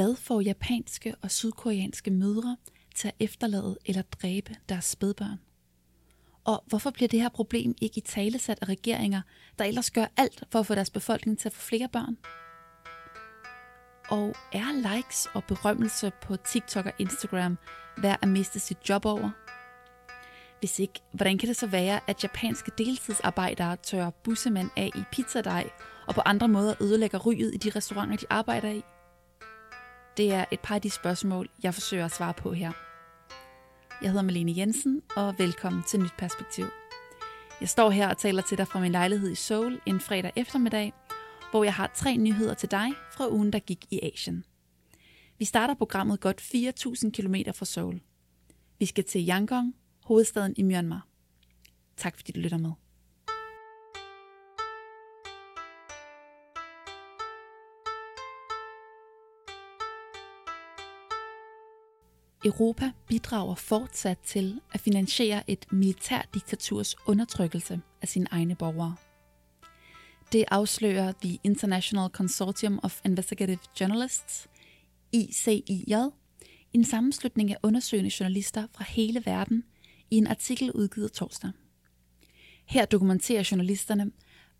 Hvad får japanske og sydkoreanske mødre til at efterlade eller dræbe deres spædbørn? Og hvorfor bliver det her problem ikke i talesat af regeringer, der ellers gør alt for at få deres befolkning til at få flere børn? Og er likes og berømmelse på TikTok og Instagram værd at miste sit job over? Hvis ikke, hvordan kan det så være, at japanske deltidsarbejdere tørrer bussemænd af i pizzadej og på andre måder ødelægger ryget i de restauranter, de arbejder i? Det er et par af de spørgsmål, jeg forsøger at svare på her. Jeg hedder Malene Jensen, og velkommen til Nyt Perspektiv. Jeg står her og taler til dig fra min lejlighed i Seoul en fredag eftermiddag, hvor jeg har tre nyheder til dig fra ugen, der gik i Asien. Vi starter programmet godt 4.000 km fra Seoul. Vi skal til Yangon, hovedstaden i Myanmar. Tak fordi du lytter med. Europa bidrager fortsat til at finansiere et militærdiktaturs undertrykkelse af sine egne borgere. Det afslører The International Consortium of Investigative Journalists, ICIJ, en sammenslutning af undersøgende journalister fra hele verden i en artikel udgivet torsdag. Her dokumenterer journalisterne,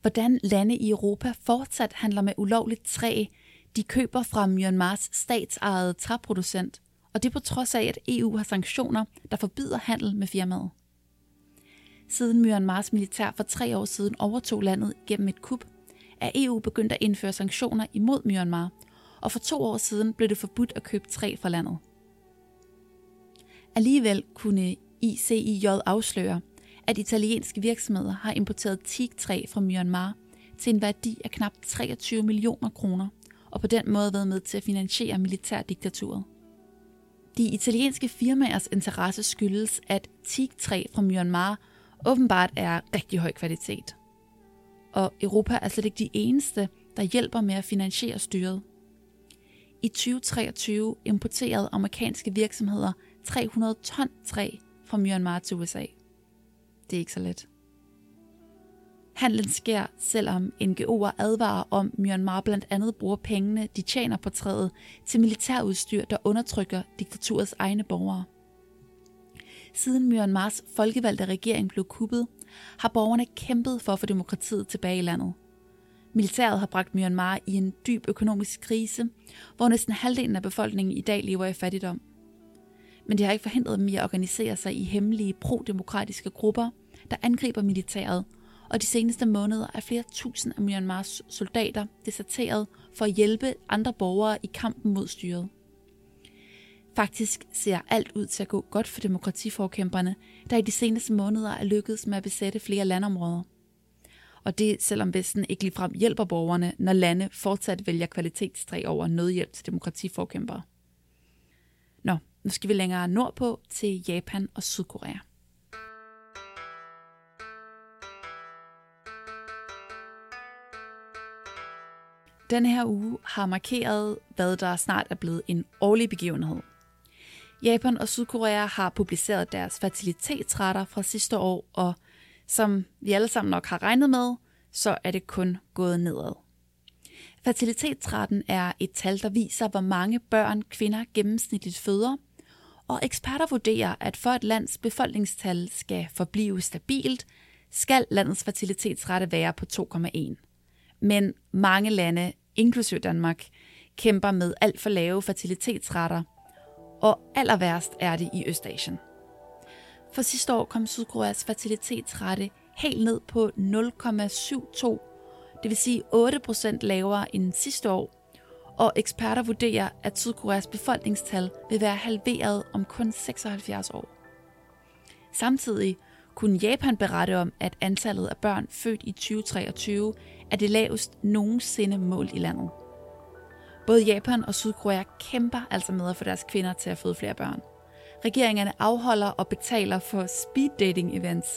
hvordan lande i Europa fortsat handler med ulovligt træ, de køber fra Myanmars statsejede træproducent – og det på trods af, at EU har sanktioner, der forbyder handel med firmaet. Siden Myanmars militær for tre år siden overtog landet gennem et kup, er EU begyndt at indføre sanktioner imod Myanmar, og for to år siden blev det forbudt at købe træ fra landet. Alligevel kunne ICIJ afsløre, at italienske virksomheder har importeret teaktræ fra Myanmar til en værdi af knap 23 millioner kroner, og på den måde været med til at finansiere militærdiktaturet. De italienske firmaers interesse skyldes, at teaktræ fra Myanmar åbenbart er rigtig høj kvalitet. Og Europa er slet ikke de eneste, der hjælper med at finansiere styret. I 2023 importerede amerikanske virksomheder 300 ton træ fra Myanmar til USA. Det er ikke så let. Handlen sker, selvom NGO'er advarer om, Myanmar blandt andet bruger pengene, de tjener på træet, til militærudstyr, der undertrykker diktaturets egne borgere. Siden Myanmars folkevalgte regering blev kuppet, har borgerne kæmpet for at få demokratiet tilbage i landet. Militæret har bragt Myanmar i en dyb økonomisk krise, hvor næsten halvdelen af befolkningen i dag lever i fattigdom. Men det har ikke forhindret dem i at organisere sig i hemmelige pro-demokratiske grupper, der angriber militæret og de seneste måneder er flere tusind af Myanmars soldater deserteret for at hjælpe andre borgere i kampen mod styret. Faktisk ser alt ud til at gå godt for demokratiforkæmperne, der i de seneste måneder er lykkedes med at besætte flere landområder. Og det selvom Vesten ikke ligefrem hjælper borgerne, når lande fortsat vælger kvalitetstræ over nødhjælp til demokratiforkæmpere. Nå, nu skal vi længere nordpå til Japan og Sydkorea. Den her uge har markeret, hvad der snart er blevet en årlig begivenhed. Japan og Sydkorea har publiceret deres fertilitetsrater fra sidste år, og som vi alle sammen nok har regnet med, så er det kun gået nedad. Fertilitetsraten er et tal, der viser, hvor mange børn kvinder gennemsnitligt føder, og eksperter vurderer, at for et lands befolkningstal skal forblive stabilt, skal landets fertilitetsrate være på 2,1. Men mange lande inklusiv Danmark, kæmper med alt for lave fertilitetsrater, og aller værst er det i Østasien. For sidste år kom Sydkoreas fertilitetsrate helt ned på 0,72, det vil sige 8% lavere end sidste år, og eksperter vurderer, at Sydkoreas befolkningstal vil være halveret om kun 76 år. Samtidig kunne Japan berette om, at antallet af børn født i 2023 er det lavest nogensinde målt i landet. Både Japan og Sydkorea kæmper altså med at få deres kvinder til at føde flere børn. Regeringerne afholder og betaler for speed dating events.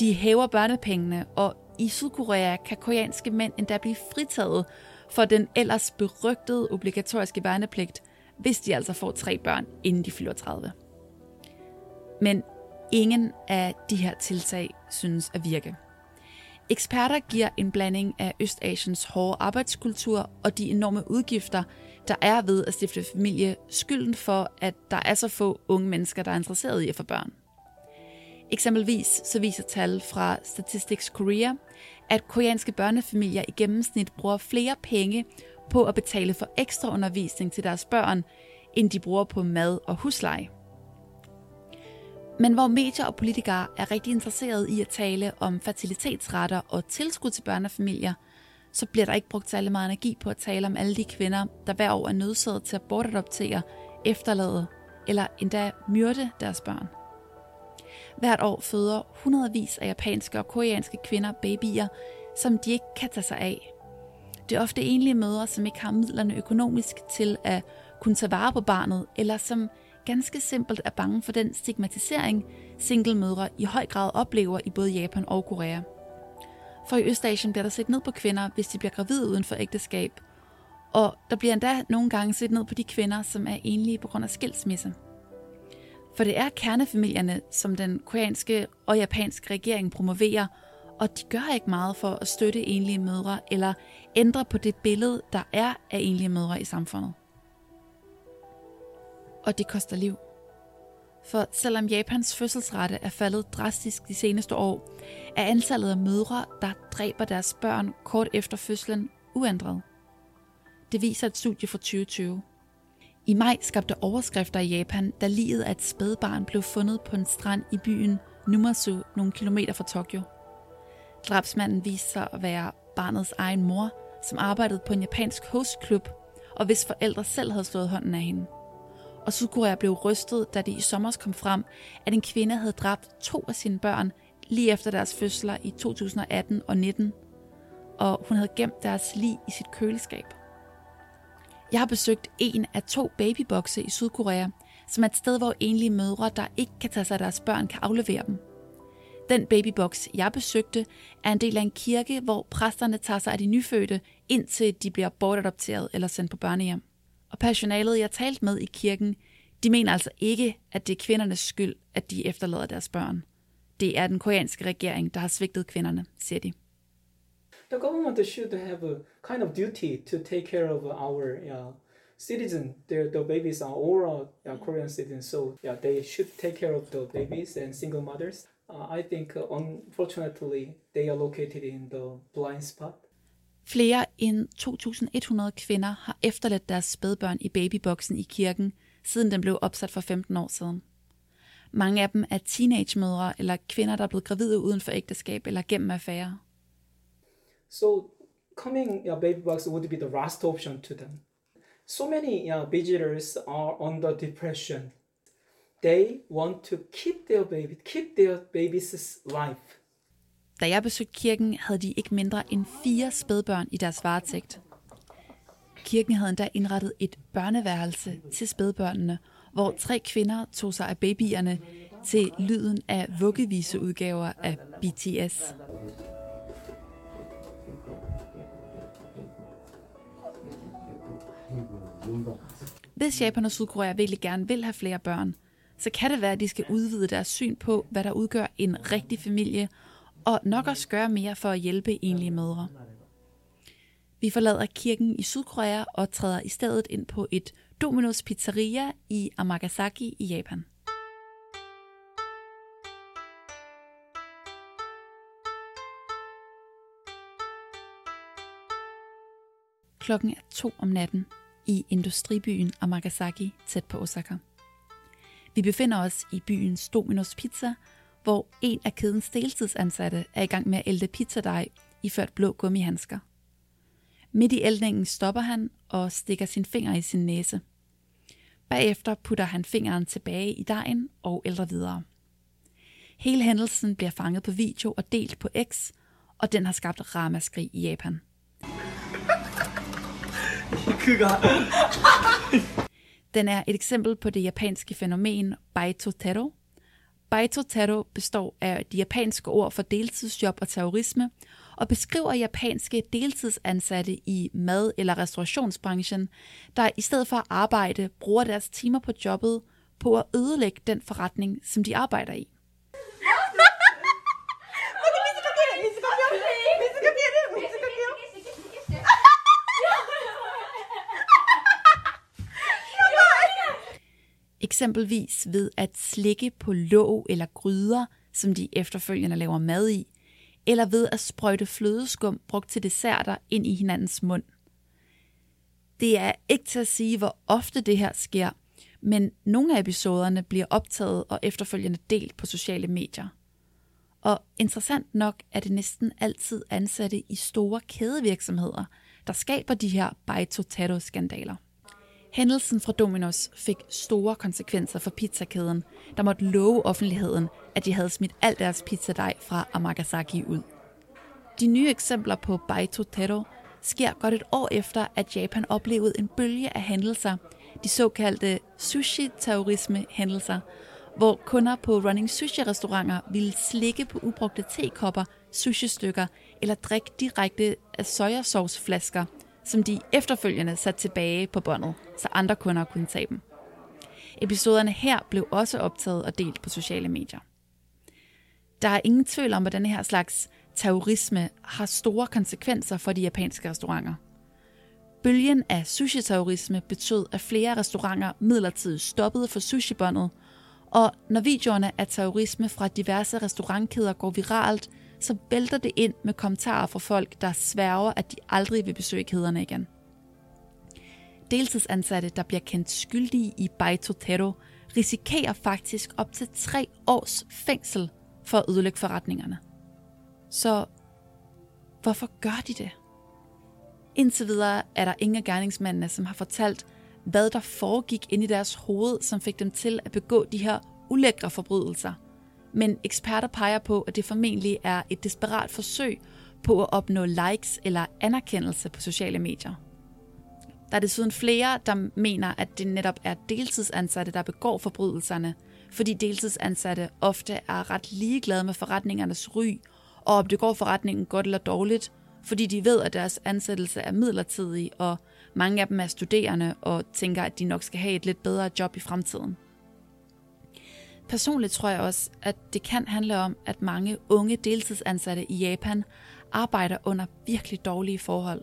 De hæver børnepengene, og i Sydkorea kan koreanske mænd endda blive fritaget for den ellers berygtede obligatoriske værnepligt, hvis de altså får tre børn, inden de fylder 30. Men ingen af de her tiltag synes at virke. Eksperter giver en blanding af Østasiens hårde arbejdskultur og de enorme udgifter, der er ved at stifte familie, skylden for, at der er så få unge mennesker, der er interesseret i at få børn. Eksempelvis så viser tal fra Statistics Korea, at koreanske børnefamilier i gennemsnit bruger flere penge på at betale for ekstra undervisning til deres børn, end de bruger på mad og husleje. Men hvor medier og politikere er rigtig interesserede i at tale om fertilitetsretter og tilskud til børnefamilier, så bliver der ikke brugt særlig meget energi på at tale om alle de kvinder, der hver år er nødsaget til at bortadoptere, efterlade eller endda myrde deres børn. Hvert år føder hundredvis af japanske og koreanske kvinder babyer, som de ikke kan tage sig af. Det er ofte enlige mødre, som ikke har midlerne økonomisk til at kunne tage vare på barnet, eller som ganske simpelt er bange for den stigmatisering, singlemødre i høj grad oplever i både Japan og Korea. For i Østasien bliver der set ned på kvinder, hvis de bliver gravide uden for ægteskab, og der bliver endda nogle gange set ned på de kvinder, som er enlige på grund af skilsmisse. For det er kernefamilierne, som den koreanske og japanske regering promoverer, og de gør ikke meget for at støtte enlige mødre eller ændre på det billede, der er af enlige mødre i samfundet. Og det koster liv. For selvom Japans fødselsrate er faldet drastisk de seneste år, er antallet af mødre, der dræber deres børn kort efter fødslen, uændret. Det viser et studie fra 2020. I maj skabte overskrifter i Japan, da livet af et spædbarn blev fundet på en strand i byen Numazu, nogle kilometer fra Tokyo. Drabsmanden viste sig at være barnets egen mor, som arbejdede på en japansk hostklub, og hvis forældre selv havde slået hånden af hende. Og Sydkorea blev rystet, da det i sommer kom frem, at en kvinde havde dræbt to af sine børn lige efter deres fødsler i 2018 og 19, og hun havde gemt deres lig i sit køleskab. Jeg har besøgt en af to babybokse i Sydkorea, som er et sted, hvor enlige mødre, der ikke kan tage sig af deres børn, kan aflevere dem. Den babyboks, jeg besøgte, er en del af en kirke, hvor præsterne tager sig af de nyfødte, indtil de bliver bortadopteret eller sendt på børnehjem. Og personalet, jeg talte med i kirken, de mener altså ikke, at det er kvindernes skyld, at de efterlader deres børn. Det er den koreanske regering, der har svigtet kvinderne, siger de. The government should have a kind of duty to take care of our yeah, citizen. The, the babies are all uh, yeah, Korean citizens, so yeah, they should take care of the babies and single mothers. Uh, I think, uh, unfortunately, they are located in the blind spot. Flere end 2.100 kvinder har efterladt deres spædbørn i babyboksen i kirken, siden den blev opsat for 15 år siden. Mange af dem er teenagemødre eller kvinder, der er blevet gravide uden for ægteskab eller gennem affærer. So coming your baby box would be the last option to them. So many yeah, visitors are under depression. They want to keep their baby, keep their baby's life. Da jeg besøgte kirken, havde de ikke mindre end fire spædbørn i deres varetægt. Kirken havde endda indrettet et børneværelse til spædbørnene, hvor tre kvinder tog sig af babyerne til lyden af vuggeviseudgaver af BTS. Hvis Japan og Sydkorea virkelig gerne vil have flere børn, så kan det være, at de skal udvide deres syn på, hvad der udgør en rigtig familie, og nok også gøre mere for at hjælpe enlige mødre. Vi forlader kirken i Sydkorea og træder i stedet ind på et Domino's Pizzeria i Amagasaki i Japan. Klokken er to om natten i industribyen Amagasaki tæt på Osaka. Vi befinder os i byens Domino's Pizza, hvor en af kædens deltidsansatte er i gang med at elde pizzadej iført blå gummihandsker. Midt i ældningen stopper han og stikker sin finger i sin næse. Bagefter putter han fingeren tilbage i dejen og ældre videre. Hele hændelsen bliver fanget på video og delt på X, og den har skabt ramaskrig i Japan. Den er et eksempel på det japanske fænomen Baito Tero. Baito Tero består af de japanske ord for deltidsjob og terrorisme, og beskriver japanske deltidsansatte i mad- eller restaurationsbranchen, der i stedet for at arbejde, bruger deres timer på jobbet på at ødelægge den forretning, som de arbejder i. Eksempelvis ved at slikke på låg eller gryder, som de efterfølgende laver mad i, eller ved at sprøjte flødeskum brugt til desserter ind i hinandens mund. Det er ikke til at sige, hvor ofte det her sker, men nogle af episoderne bliver optaget og efterfølgende delt på sociale medier. Og interessant nok er det næsten altid ansatte i store kædevirksomheder, der skaber de her Baito-Tato-skandaler. Hændelsen fra Domino's fik store konsekvenser for pizzakæden, der måtte love offentligheden, at de havde smidt al deres pizzadej fra Amagasaki ud. De nye eksempler på Baito Tero sker godt et år efter, at Japan oplevede en bølge af hændelser, de såkaldte sushi-terrorisme-hændelser, hvor kunder på running sushi-restauranter ville slikke på ubrugte tekopper, sushi-stykker eller drikke direkte af sojasauce-flasker, som de efterfølgende satte tilbage på båndet, så andre kunder kunne tage dem. Episoderne her blev også optaget og delt på sociale medier. Der er ingen tvivl om, at denne her slags terrorisme har store konsekvenser for de japanske restauranter. Bølgen af sushi-terrorisme betød, at flere restauranter midlertidigt stoppede for sushibåndet, og når videoerne af terrorisme fra diverse restaurantkæder går viralt, så vælter det ind med kommentarer fra folk, der sværger, at de aldrig vil besøge kæderne igen. Deltidsansatte, der bliver kendt skyldige i Baitotero, risikerer faktisk op til tre års fængsel for at ødelægge forretningerne. Så hvorfor gør de det? Indtil videre er der ingen af gerningsmændene, som har fortalt, hvad der foregik ind i deres hoved, som fik dem til at begå de her ulækre forbrydelser. Men eksperter peger på, at det formentlig er et desperat forsøg på at opnå likes eller anerkendelse på sociale medier. Der er desuden flere, der mener, at det netop er deltidsansatte, der begår forbrydelserne, fordi deltidsansatte ofte er ret ligeglade med forretningernes ry, og om det går forretningen godt eller dårligt, fordi de ved, at deres ansættelse er midlertidig, og mange af dem er studerende og tænker, at de nok skal have et lidt bedre job i fremtiden. Personligt tror jeg også, at det kan handle om, at mange unge deltidsansatte i Japan arbejder under virkelig dårlige forhold.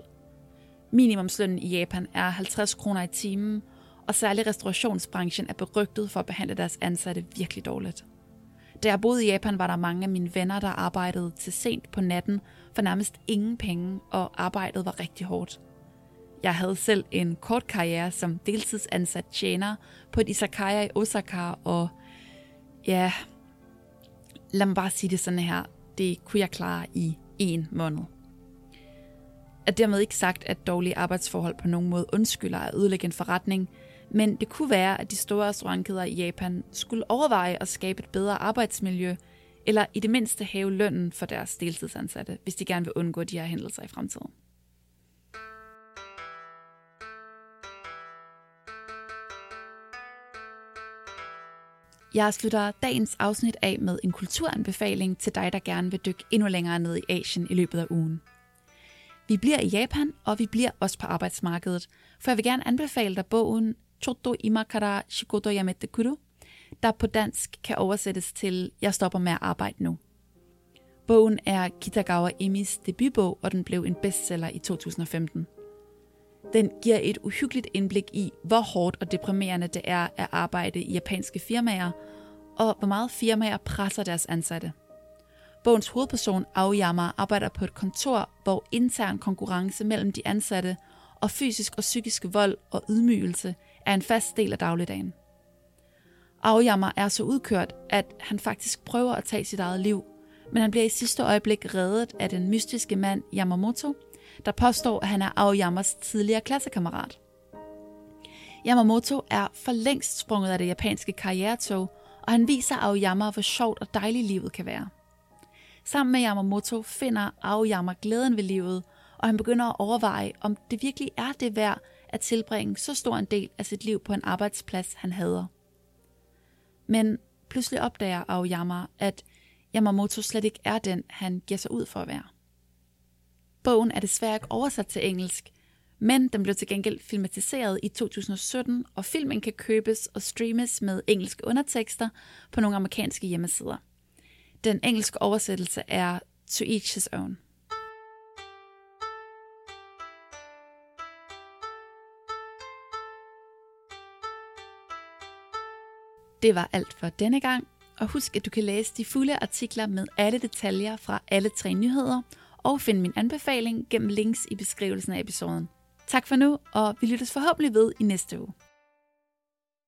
Minimumslønnen i Japan er 50 kroner i timen, og særlig restaurationsbranchen er berygtet for at behandle deres ansatte virkelig dårligt. Da jeg boede i Japan, var der mange af mine venner, der arbejdede til sent på natten for nærmest ingen penge, og arbejdet var rigtig hårdt. Jeg havde selv en kort karriere som deltidsansat tjener på et izakaya i Osaka, og ja, lad mig bare sige det sådan her, det kunne jeg klare i en måned. Er dermed ikke sagt, at dårlige arbejdsforhold på nogen måde undskylder at ødelægge en forretning, men det kunne være, at de store restaurantkæder i Japan skulle overveje at skabe et bedre arbejdsmiljø, eller i det mindste have lønnen for deres deltidsansatte, hvis de gerne vil undgå de her hændelser i fremtiden. Jeg slutter dagens afsnit af med en kulturanbefaling til dig, der gerne vil dykke endnu længere ned i Asien i løbet af ugen. Vi bliver i Japan, og vi bliver også på arbejdsmarkedet, for jeg vil gerne anbefale dig bogen Choto Imakara Shikoto Yamete Kuru, der på dansk kan oversættes til Jeg stopper med at arbejde nu. Bogen er Kitagawa Emis debutbog, og den blev en bestseller i 2015. Den giver et uhyggeligt indblik i, hvor hårdt og deprimerende det er at arbejde i japanske firmaer, og hvor meget firmaer presser deres ansatte. Bogens hovedperson Aoyama arbejder på et kontor, hvor intern konkurrence mellem de ansatte og fysisk og psykisk vold og ydmygelse er en fast del af dagligdagen. Aoyama er så udkørt, at han faktisk prøver at tage sit eget liv, men han bliver i sidste øjeblik reddet af den mystiske mand Yamamoto, der påstår, at han er Aoyamas tidligere klassekammerat. Yamamoto er for længst sprunget af det japanske karrieretog, og han viser Aoyama, hvor sjovt og dejligt livet kan være. Sammen med Yamamoto finder Aoyama glæden ved livet, og han begynder at overveje, om det virkelig er det værd at tilbringe så stor en del af sit liv på en arbejdsplads, han hader. Men pludselig opdager Aoyama, at Yamamoto slet ikke er den, han giver sig ud for at være. Bogen er desværre ikke oversat til engelsk, men den blev til gengæld filmatiseret i 2017, og filmen kan købes og streames med engelske undertekster på nogle amerikanske hjemmesider. Den engelske oversættelse er To Each His Own. Det var alt for denne gang, og husk, at du kan læse de fulde artikler med alle detaljer fra alle tre nyheder, og finde min anbefaling gennem links i beskrivelsen af episoden. Tak for nu, og vi lyttes forhåbentlig ved i næste uge.